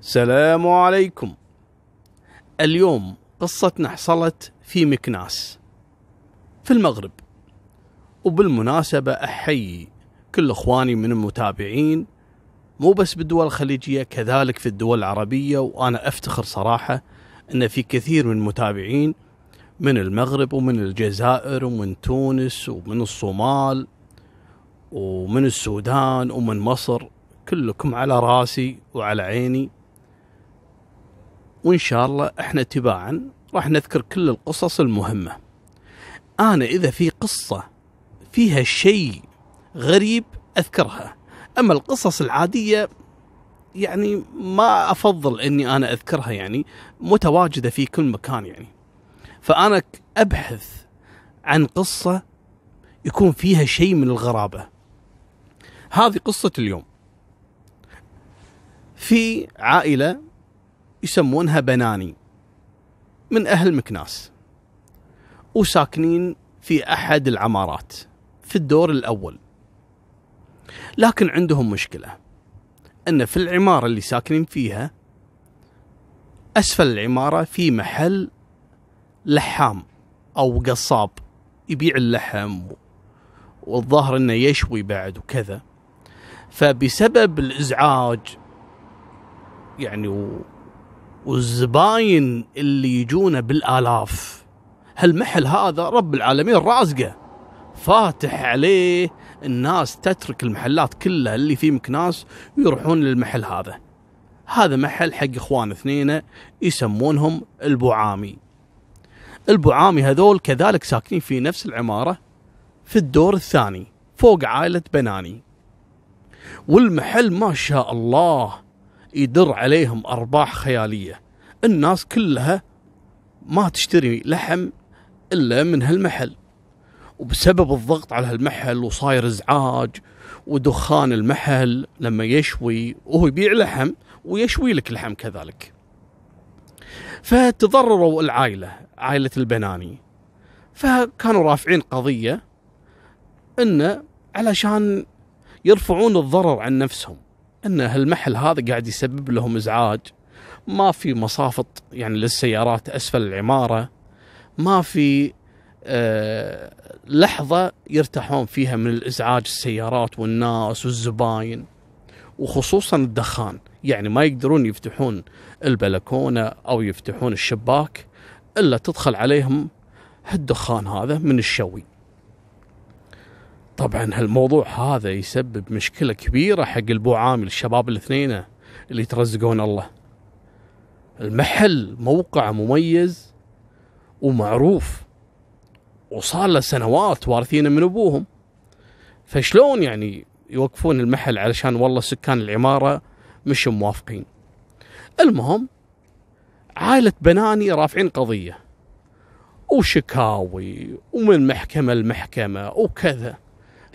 السلام عليكم. اليوم قصتنا حصلت في مكناس في المغرب. وبالمناسبة أحيي كل إخواني من المتابعين مو بس بالدول الخليجية كذلك في الدول العربية. وأنا أفتخر صراحة أن في كثير من المتابعين من المغرب ومن الجزائر ومن تونس ومن الصومال ومن السودان ومن مصر كلكم على راسي وعلى عيني. وإن شاء الله إحنا تباعا راح نذكر كل القصص المهمة. أنا إذا في قصة فيها شيء غريب أذكرها أما القصص العادية يعني ما أفضل أني أنا أذكرها يعني متواجدة في كل مكان يعني. فأنا أبحث عن قصة يكون فيها شيء من الغرابة. هذه قصة اليوم. في عائلة يسمونها بناني من أهل مكناس وساكنين في أحد العمارات في الدور الأول لكن عندهم مشكلة أن في العمارة اللي ساكنين فيها أسفل العمارة في محل لحام أو قصاب يبيع اللحم والظاهر إنه يشوي بعد وكذا فبسبب الإزعاج يعني. والزباين اللي يجونا بالآلاف. هالمحل هذا رب العالمين رازقه؟ فاتح عليه الناس تترك المحلات كلها اللي في مكناس ويروحون للمحل هذا. هذا محل حق إخوان اثنين يسمونهم البعامي البعامي هذول كذلك ساكنين في نفس العمارة في الدور الثاني فوق عائلة بناني. والمحل ما شاء الله يدر عليهم أرباح خيالية. الناس كلها ما تشتري لحم إلا من هالمحل. وبسبب الضغط على هالمحل وصاير إزعاج ودخان المحل لما يشوي وهو يبيع لحم ويشوي لك لحم كذلك. فتضرروا العائلة عائلة البناني. فكانوا رافعين قضية إنه علشان يرفعون الضرر عن نفسهم. إن هالمحل هذا قاعد يسبب لهم إزعاج. ما في مصافط يعني للسيارات أسفل العمارة. ما في آه لحظة يرتاحون فيها من الإزعاج السيارات والناس والزباين وخصوصا الدخان. يعني ما يقدرون يفتحون البلكونة أو يفتحون الشباك إلا تدخل عليهم هالدخان هذا من الشوي. طبعا هالموضوع هذا يسبب مشكلة كبيرة حق البوعامل الشباب الاثنين اللي يترزقون الله. المحل موقع مميز ومعروف وصار له سنوات وارثينه من أبوهم. فشلون يعني يوقفون المحل علشان والله سكان العمارة مش موافقين؟ المهم عائلة بناني رافعين قضية وشكاوي ومن محكمة لمحكمة وكذا.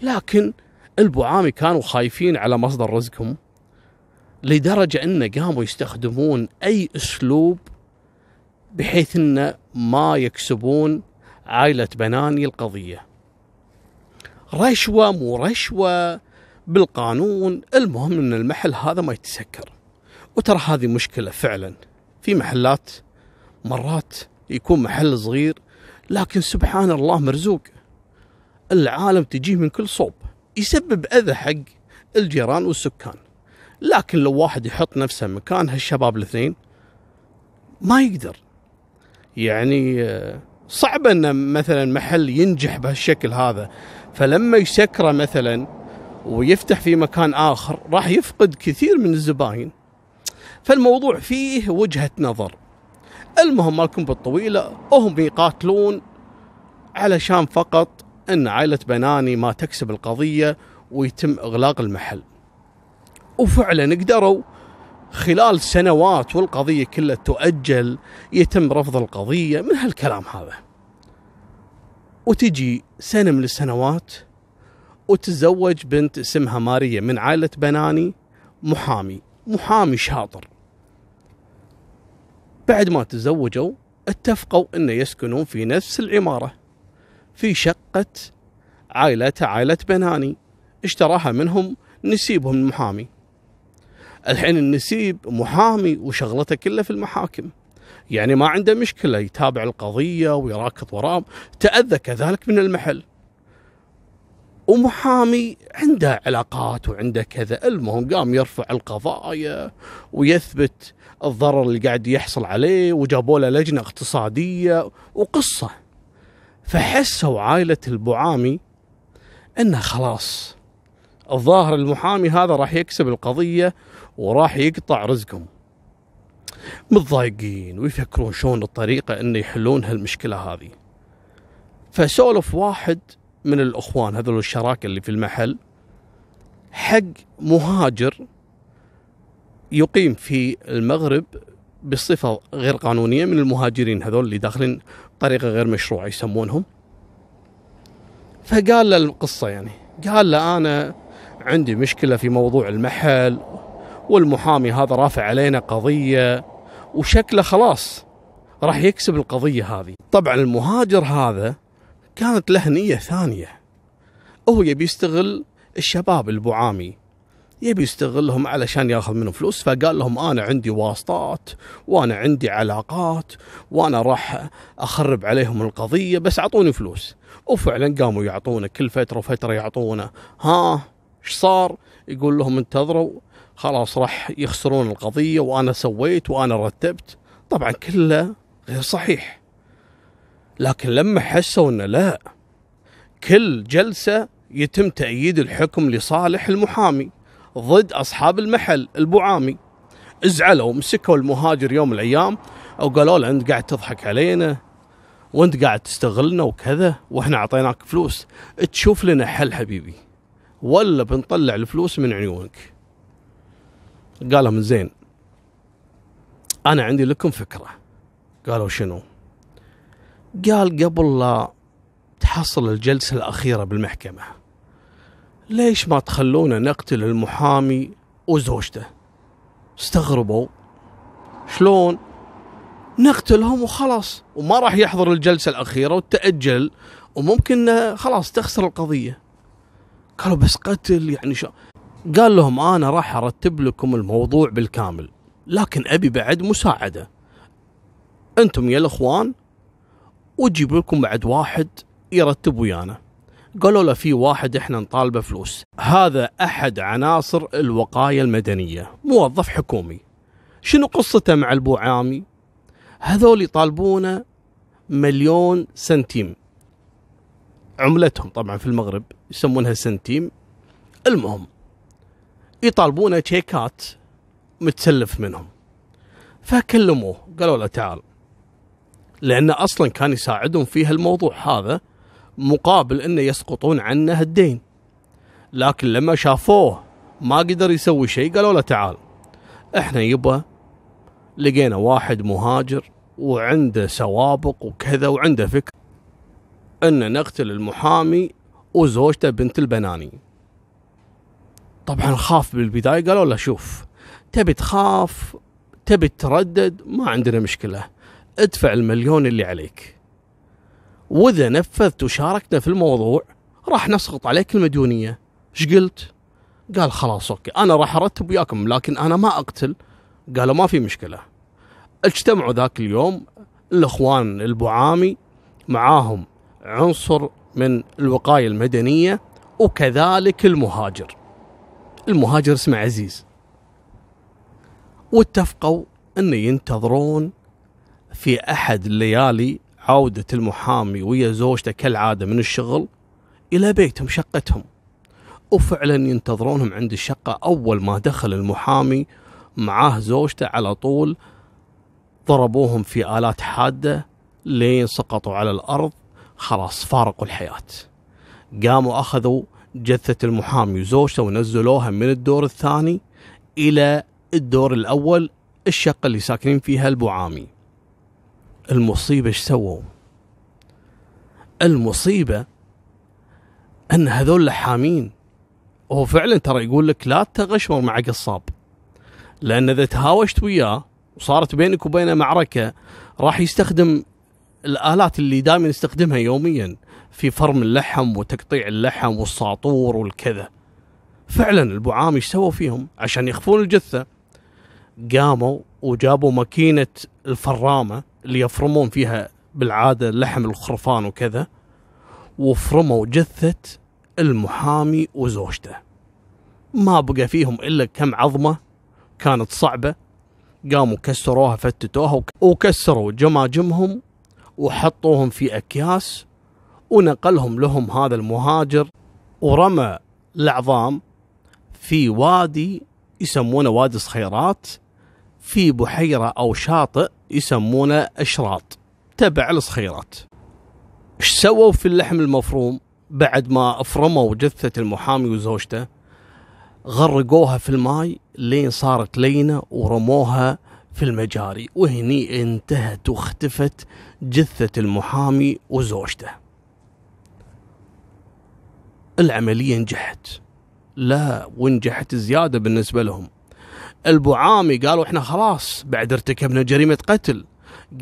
لكن البعامي كانوا خايفين على مصدر رزقهم لدرجة أن قاموا يستخدمون أي أسلوب بحيث أن ما يكسبون عائلة بناني القضية. رشوة مو رشوة بالقانون المهم أن المحل هذا ما يتسكر. وترى هذه مشكلة فعلا. في محلات مرات يكون محل صغير لكن سبحان الله مرزوق. العالم تجيه من كل صوب. يسبب أذى حق الجيران والسكان. لكن لو واحد يحط نفسه مكان هالشباب الاثنين ما يقدر. يعني صعب ان مثلا محل ينجح بهالشكل هذا. فلما يسكره مثلا ويفتح في مكان آخر راح يفقد كثير من الزباين. فالموضوع فيه وجهة نظر. المهم مالكم بالطويلة هم يقاتلون علشان فقط أن عائلة بناني ما تكسب القضية ويتم إغلاق المحل. وفعلا قدروا خلال سنوات والقضية كلها تؤجل يتم رفض القضية من هالكلام هذا. وتجي سنة من السنوات وتزوج بنت اسمها ماريا من عائلة بناني محامي، محامي شاطر. بعد ما تزوجوا اتفقوا ان يسكنون في نفس العمارة. في شقة عائلة عائلة بناني اشتراها منهم نسيبهم المحامي. الحين النسيب محامي وشغلته كلها في المحاكم. يعني ما عنده مشكلة يتابع القضية ويراكض وراهم تأذى كذلك من المحل. ومحامي عنده علاقات وعنده كذا. المهم قام يرفع القضايا ويثبت الضرر اللي قاعد يحصل عليه وجابوا له لجنة اقتصادية وقصة. فحسوا عائلة البعامي إنه خلاص الظاهر المحامي هذا راح يكسب القضية وراح يقطع رزقهم. متضايقين ويفكرون شلون الطريقة إنه يحلون هالمشكلة هذه. فسولف واحد من الإخوان هذول الشراكة اللي في المحل حق مهاجر يقيم في المغرب بصفة غير قانونية من المهاجرين هذول اللي داخلين بطريقه غير مشروعة يسمونهم. فقال له القصة يعني. قال له أنا عندي مشكلة في موضوع المحل والمحامي هذا رافع علينا قضية وشكله خلاص راح يكسب القضية هذه. طبعا المهاجر هذا كانت له نية ثانية. هو يبي يستغل الشباب البعامي يبي يستغلهم علشان ياخذ منهم فلوس. فقال لهم أنا عندي واسطات وأنا عندي علاقات وأنا راح أخرب عليهم القضية بس أعطوني فلوس. وفعلا قاموا يعطونه كل فترة وفترة يعطونه. ها إيش صار؟ يقول لهم انتظروا خلاص راح يخسرون القضية وأنا سويت وأنا رتبت. طبعا كله غير صحيح. لكن لما حسوا إنه لا كل جلسة يتم تأييد الحكم لصالح المحامي. ضد أصحاب المحل البعامي ازعلوا مسكوا المهاجر يوم من الأيام وقالوا له أنت قاعد تضحك علينا وأنت قاعد تستغلنا وكذا وإحنا أعطيناك فلوس. تشوف لنا حل حبيبي. ولا بنطلع الفلوس من عيونك قال من زين أنا عندي لكم فكرة. قالوا شنو؟ قال قبل لا تحصل الجلسة الأخيرة بالمحكمة ليش ما تخلونا نقتل المحامي وزوجته؟ استغربوا. شلون؟ نقتلهم وخلاص وما راح يحضر الجلسة الأخيرة وتأجل وممكن خلاص تخسر القضية. قالوا بس قتل يعني شو؟ قال لهم أنا راح أرتب لكم الموضوع بالكامل لكن أبي بعد مساعدة. أنتم يا الأخوان وتجيب لكم بعد واحد يرتب ويانا. قالوا له في واحد إحنا نطالبه فلوس. هذا أحد عناصر الوقاية المدنية موظف حكومي. شنو قصته مع البوعامي هذول يطالبونه مليون سنتيم. عملتهم طبعا في المغرب يسمونها سنتيم. المهم يطالبونه تشيكات متسلف منهم. فكلموه قالوا له تعال. لأنه أصلا كان يساعدهم في هالموضوع هذا. مقابل انه يسقطون عنه الدين. لكن لما شافوه ما قدر يسوي شيء قالوا له تعال إحنا يبا لقينا واحد مهاجر وعنده سوابق وكذا وعنده فكر أن نقتل المحامي وزوجته بنت البناني. طبعا خاف بالبداية قالوا له شوف تبي تخاف تبي تردد ما عندنا مشكلة ادفع المليون اللي عليك. وإذا نفذت وشاركنا في الموضوع راح نسقط عليك المديونية. إيش قلت؟ قال خلاص أوكي. أنا راح أرتب وياكم لكن أنا ما أقتل. قالوا ما في مشكلة. اجتمعوا ذاك اليوم الإخوان البعامي معاهم عنصر من الوقاية المدنية وكذلك المهاجر. المهاجر اسمه عزيز. واتفقوا إن ينتظرون في أحد الليالي عودة المحامي ويا زوجته كالعادة من الشغل إلى بيتهم شقتهم. وفعلا ينتظرونهم عند الشقة. أول ما دخل المحامي معاه زوجته على طول ضربوهم في آلات حادة لين سقطوا على الأرض. خلاص فارقوا الحياة. قاموا أخذوا جثة المحامي وزوجته ونزلوها من الدور الثاني إلى الدور الأول الشقة اللي ساكنين فيها البعامي المصيبة إيش سووا؟ المصيبة أن هذول لحامين وهو فعلا ترى يقول لك لا تغشمر مع قصاب. لأن إذا تهاوشت وياه وصارت بينك وبينه معركة راح يستخدم الآلات اللي دائما يستخدمها يوميا في فرم اللحم وتقطيع اللحم والساطور والكذا. فعلا البعام إيش سووا فيهم؟ عشان يخفون الجثة قاموا وجابوا ماكينة الفرامة اللي يفرمون فيها بالعادة لحم الخرفان وكذا وفرموا جثة المحامي وزوجته. ما بقى فيهم إلا كم عظمة كانت صعبة قاموا كسروها فتتوها وكسروا جماجمهم وحطوهم في أكياس ونقلهم لهم هذا المهاجر ورمى العظام في وادي يسمونه وادي الصخيرات في بحيرة أو شاطئ يسمونه أشراط. تبع الصخيرات. إيش سووا في اللحم المفروم بعد ما أفرموا جثة المحامي وزوجته؟ غرقوها في الماي لين صارت لينة ورموها في المجاري وهني انتهت واختفت جثة المحامي وزوجته. العملية نجحت. لا ونجحت زيادة بالنسبة لهم. البعامي قالوا إحنا خلاص بعد ارتكبنا جريمة قتل.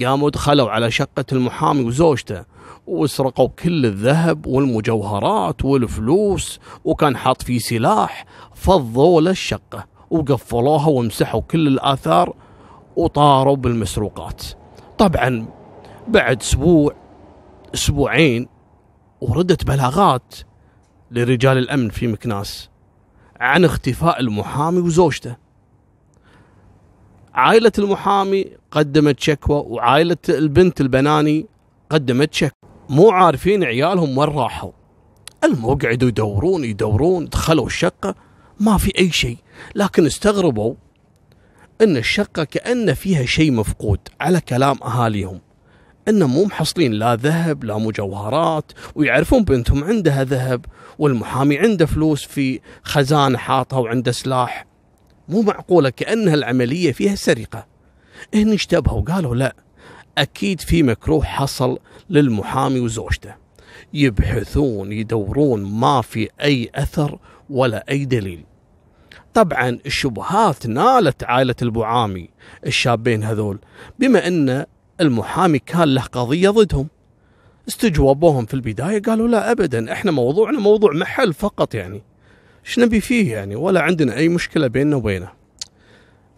قاموا دخلوا على شقة المحامي وزوجته وسرقوا كل الذهب والمجوهرات والفلوس وكان حاط فيه سلاح فضوا له الشقة وقفلوها ومسحوا كل الآثار وطاروا بالمسروقات. طبعا بعد أسبوع أسبوعين وردت بلاغات لرجال الأمن في مكناس عن اختفاء المحامي وزوجته. عائلة المحامي قدمت شكوى وعائلة البنت البناني قدمت شكوى. مو عارفين عيالهم وين راحوا. المهم يدورون يدورون دخلوا الشقة ما في أي شيء. لكن استغربوا أن الشقة كأن فيها شيء مفقود على كلام أهاليهم. انهم مو محصلين لا ذهب لا مجوهرات ويعرفون بنتهم عندها ذهب والمحامي عنده فلوس في خزانة حاطها وعنده سلاح. مو معقولة كأنها العملية فيها سرقة. هني اشتبهوا قالوا لا أكيد في مكروه حصل للمحامي وزوجته. يبحثون يدورون ما في أي أثر ولا أي دليل. طبعا الشبهات نالت عائلة البعامي الشابين هذول بما إن المحامي كان له قضية ضدهم. استجوبوهم في البداية قالوا لا ابدا إحنا موضوعنا موضوع محل فقط يعني. إيش نبي فيه يعني؟ ولا عندنا أي مشكلة بيننا وبينه.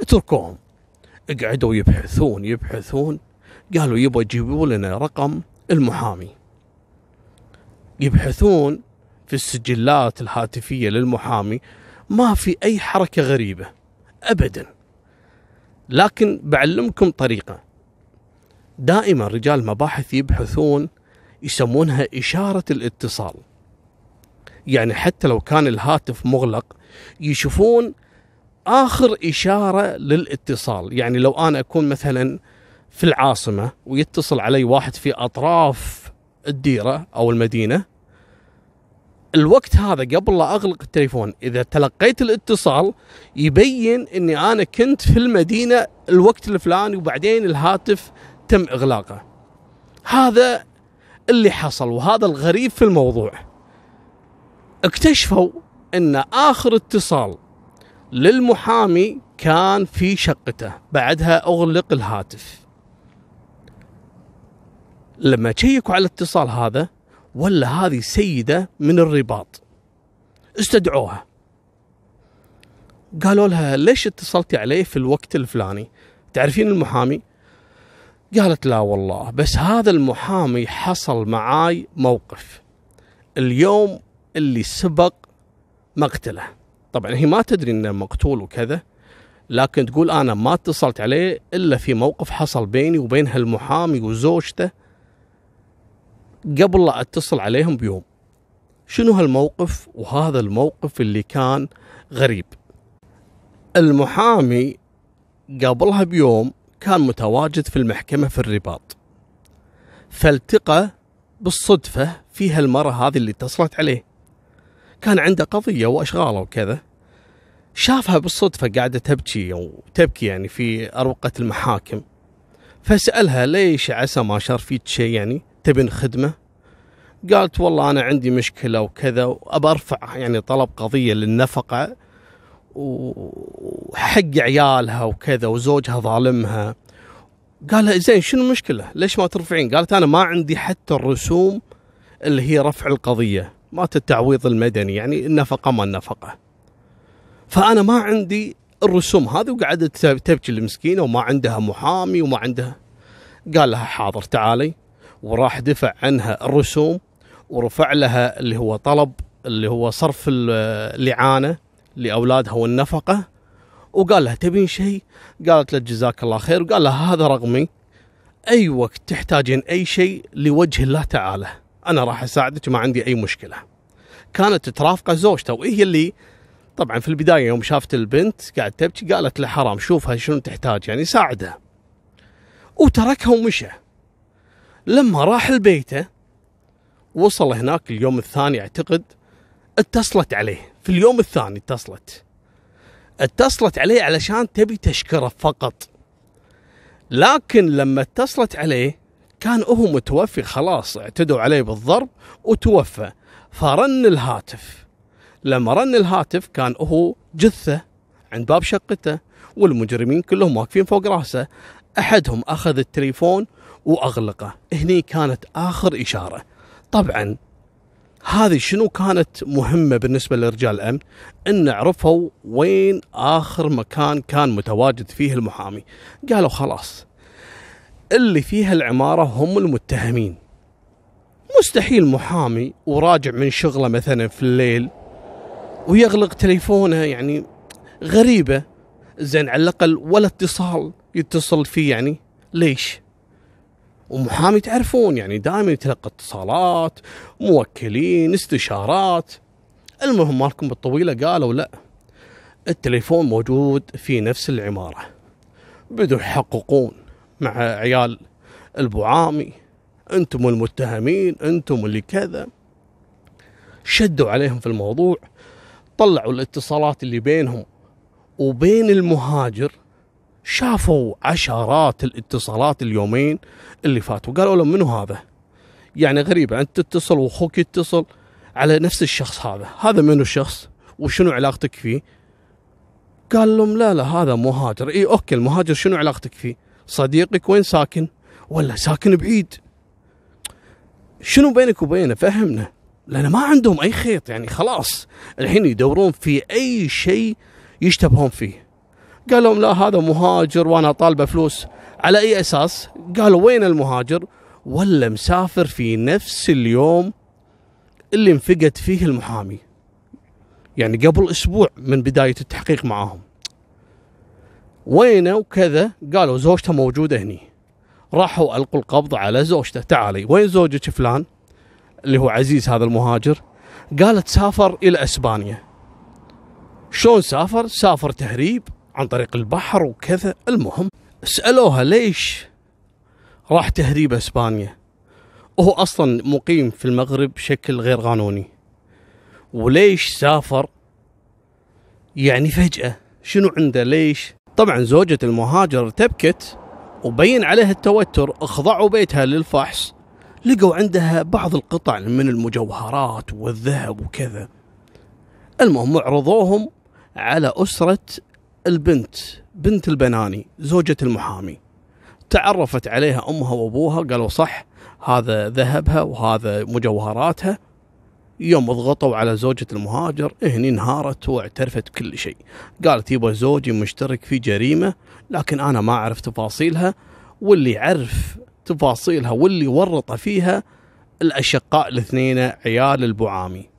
اتركوهم. قعدوا يبحثون يبحثون. قالوا يبغى يجيبوا لنا رقم المحامي. يبحثون في السجلات الهاتفية للمحامي. ما في أي حركة غريبة. ابدا. لكن بعلمكم طريقة. دائما رجال المباحث يبحثون يسمونها إشارة الاتصال. يعني حتى لو كان الهاتف مغلق يشوفون آخر إشارة للاتصال. يعني لو أنا أكون مثلا في العاصمة ويتصل علي واحد في أطراف الديرة أو المدينة الوقت هذا قبل لا أغلق التليفون إذا تلقيت الاتصال يبين أني أنا كنت في المدينة الوقت الفلاني وبعدين الهاتف تم إغلاقه. هذا اللي حصل وهذا الغريب في الموضوع. اكتشفوا إن آخر اتصال للمحامي كان في شقته بعدها أغلق الهاتف. لما تشيكوا على الاتصال هذا ولا هذه سيدة من الرباط. استدعوها. قالوا لها ليش اتصلتي عليه في الوقت الفلاني؟ تعرفين المحامي؟ قالت لا والله بس هذا المحامي حصل معاي موقف. اليوم اللي سبق مقتله طبعا هي ما تدري إنه مقتول وكذا لكن تقول أنا ما اتصلت عليه إلا في موقف حصل بيني وبين هالمحامي وزوجته قبل لا اتصل عليهم بيوم. شنو هالموقف؟ وهذا الموقف اللي كان غريب. المحامي قبلها بيوم كان متواجد في المحكمة في الرباط. فالتقى بالصدفة فيها المرة هذه اللي اتصلت عليه. كان عنده قضية وأشغالة وكذا. شافها بالصدفة قاعدة تبكي أو تبكي يعني في أروقة المحاكم. فسألها ليش عسى ما شر فيك شيء يعني تبن خدمة قالت والله أنا عندي مشكلة وكذا وأبى أرفع يعني طلب قضية للنفقة وحق عيالها وكذا وزوجها ظالمها. قال زين شنو المشكلة؟ ليش ما ترفعين؟ قالت أنا ما عندي حتى الرسوم اللي هي رفع القضية، مات التعويض المدني يعني النفقة ما النفقة. فأنا ما عندي الرسوم هذه وقعدت تبكي المسكينة وما عندها محامي وما عندها. قال لها حاضر تعالي. وراح دفع عنها الرسوم ورفع لها اللي هو طلب اللي هو صرف الاعانه لأولادها والنفقة. وقال لها تبين شيء؟ قالت له جزاك الله خير. وقال لها هذا رقمي. أي وقت تحتاجين أي شيء لوجه الله تعالى. أنا راح أساعدك ما عندي أي مشكلة. كانت ترافقة زوجته وهي اللي طبعا في البداية يوم شافت البنت قاعد تبكي قالت له حرام شوفها شنو تحتاج يعني ساعدها. وتركها ومشى. لما راح لبيته وصل هناك اليوم الثاني أعتقد اتصلت عليه في اليوم الثاني اتصلت اتصلت عليه علشان تبي تشكره فقط لكن لما اتصلت عليه كان هو متوفي خلاص اعتدوا عليه بالضرب وتوفى. فرن الهاتف. لما رن الهاتف كان هو جثة عند باب شقته والمجرمين كلهم واقفين فوق رأسه. أحدهم أخذ التليفون وأغلقه. هني كانت آخر إشارة. طبعا هذه شنو كانت مهمة بالنسبة لرجال الأمن؟ أن عرفوا وين آخر مكان كان متواجد فيه المحامي. قالوا خلاص اللي فيها العمارة هم المتهمين. مستحيل محامي وراجع من شغله مثلا في الليل ويغلق تليفونه يعني غريبة. زين على الأقل ولا اتصال يتصل فيه يعني ليش؟ ومحامي تعرفون يعني دائما يتلقى اتصالات موكلين استشارات. المهم مالكم بالطويلة قالوا لا التليفون موجود في نفس العمارة بدوا يحققون. مع عيال البعامي. أنتم المتهمين أنتم اللي كذا. شدوا عليهم في الموضوع طلعوا الاتصالات اللي بينهم وبين المهاجر شافوا عشرات الاتصالات اليومين اللي فاتوا قالوا لهم منو هذا؟ يعني غريبة أنت تتصل وأخوك يتصل على نفس الشخص هذا. هذا منو الشخص؟ وشنو علاقتك فيه؟ قال لهم لا لا هذا مهاجر. اي okay المهاجر شنو علاقتك فيه؟ صديقك وين ساكن؟ ولا ساكن بعيد. شنو بينك وبينه؟ فهمنا. لأن ما عندهم أي خيط يعني خلاص. الحين يدورون في أي شيء يشتبهون فيه. قال لهم لا هذا مهاجر وأنا طالبه فلوس. على أي أساس؟ قالوا وين المهاجر؟ ولا مسافر في نفس اليوم اللي انفقد فيه المحامي. يعني قبل أسبوع من بداية التحقيق معاهم. وينه وكذا؟ قالوا زوجته موجودة هني. راحوا ألقوا القبض على زوجته. تعالي وين زوجك فلان؟ اللي هو عزيز هذا المهاجر. قالت سافر إلى إسبانيا. شلون سافر؟ سافر تهريب عن طريق البحر وكذا. المهم سألوها ليش راح تهريب إسبانيا؟ وهو أصلا مقيم في المغرب بشكل غير قانوني. وليش سافر؟ يعني فجأة شنو عنده؟ ليش طبعا زوجة المهاجر تبكت وبين عليها التوتر أخضعوا بيتها للفحص لقوا عندها بعض القطع من المجوهرات والذهب وكذا. المهم عرضوهم على أسرة البنت بنت البناني زوجة المحامي. تعرفت عليها أمها وأبوها قالوا صح هذا ذهبها وهذا مجوهراتها. يوم ضغطوا على زوجة المهاجر هني انهارت واعترفت كل شيء. قالت يبا زوجي مشترك في جريمة لكن أنا ما أعرف تفاصيلها واللي عرف تفاصيلها واللي ورط فيها الأشقاء الاثنين عيال البعامي.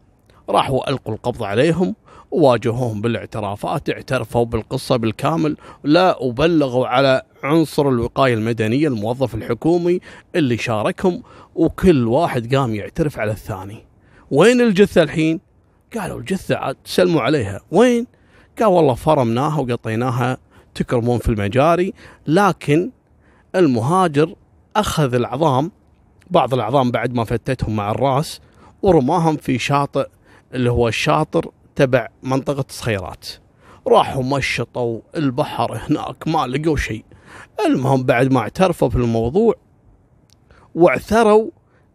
راحوا ألقوا القبض عليهم وواجهوهم بالاعترافات اعترفوا بالقصة بالكامل. لا وبلغوا على عنصر الوقاية المدنية الموظف الحكومي اللي شاركهم وكل واحد قام يعترف على الثاني. وين الجثة الحين؟ قالوا الجثة عاد سلموا عليها. وين؟ قال والله فرمناها وقطيناها تكرمون في المجاري لكن المهاجر أخذ العظام بعض العظام بعد ما فتتهم مع الرأس ورماهم في شاطئ اللي هو الشاطر تبع منطقة صخيرات. راحوا مشطوا البحر هناك ما لقوا شيء. المهم بعد ما اعترفوا في الموضوع واعثروا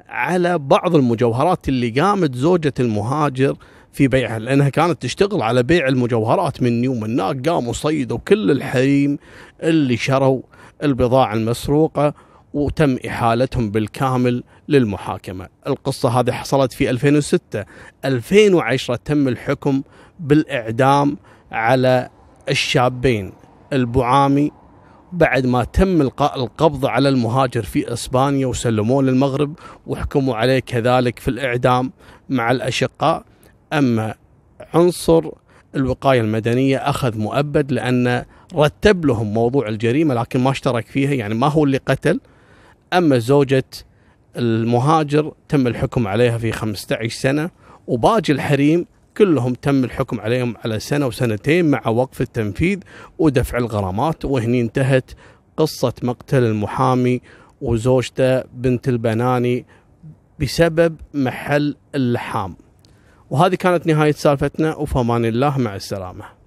على بعض المجوهرات اللي قامت زوجة المهاجر في بيعها لأنها كانت تشتغل على بيع المجوهرات من يوم هناك قاموا صيدوا كل الحريم اللي شروا البضاعة المسروقة وتم إحالتهم بالكامل للمحاكمة. القصة هذه حصلت في 2006 2010 تم الحكم بالإعدام على الشابين البعامي بعد ما تم القاء القبض على المهاجر في إسبانيا وسلموه للمغرب وحكموا عليه كذلك في الإعدام مع الأشقاء. أما عنصر الوقاية المدنية أخذ مؤبد لأن رتب لهم موضوع الجريمة لكن ما اشترك فيها يعني ما هو اللي قتل. أما زوجة المهاجر تم الحكم عليها في 15 سنة وباقي الحريم كلهم تم الحكم عليهم على سنة وسنتين مع وقف التنفيذ ودفع الغرامات وهني انتهت قصة مقتل المحامي وزوجته بنت البناني بسبب محل اللحام. وهذه كانت نهاية سالفتنا وفمان الله مع السلامة.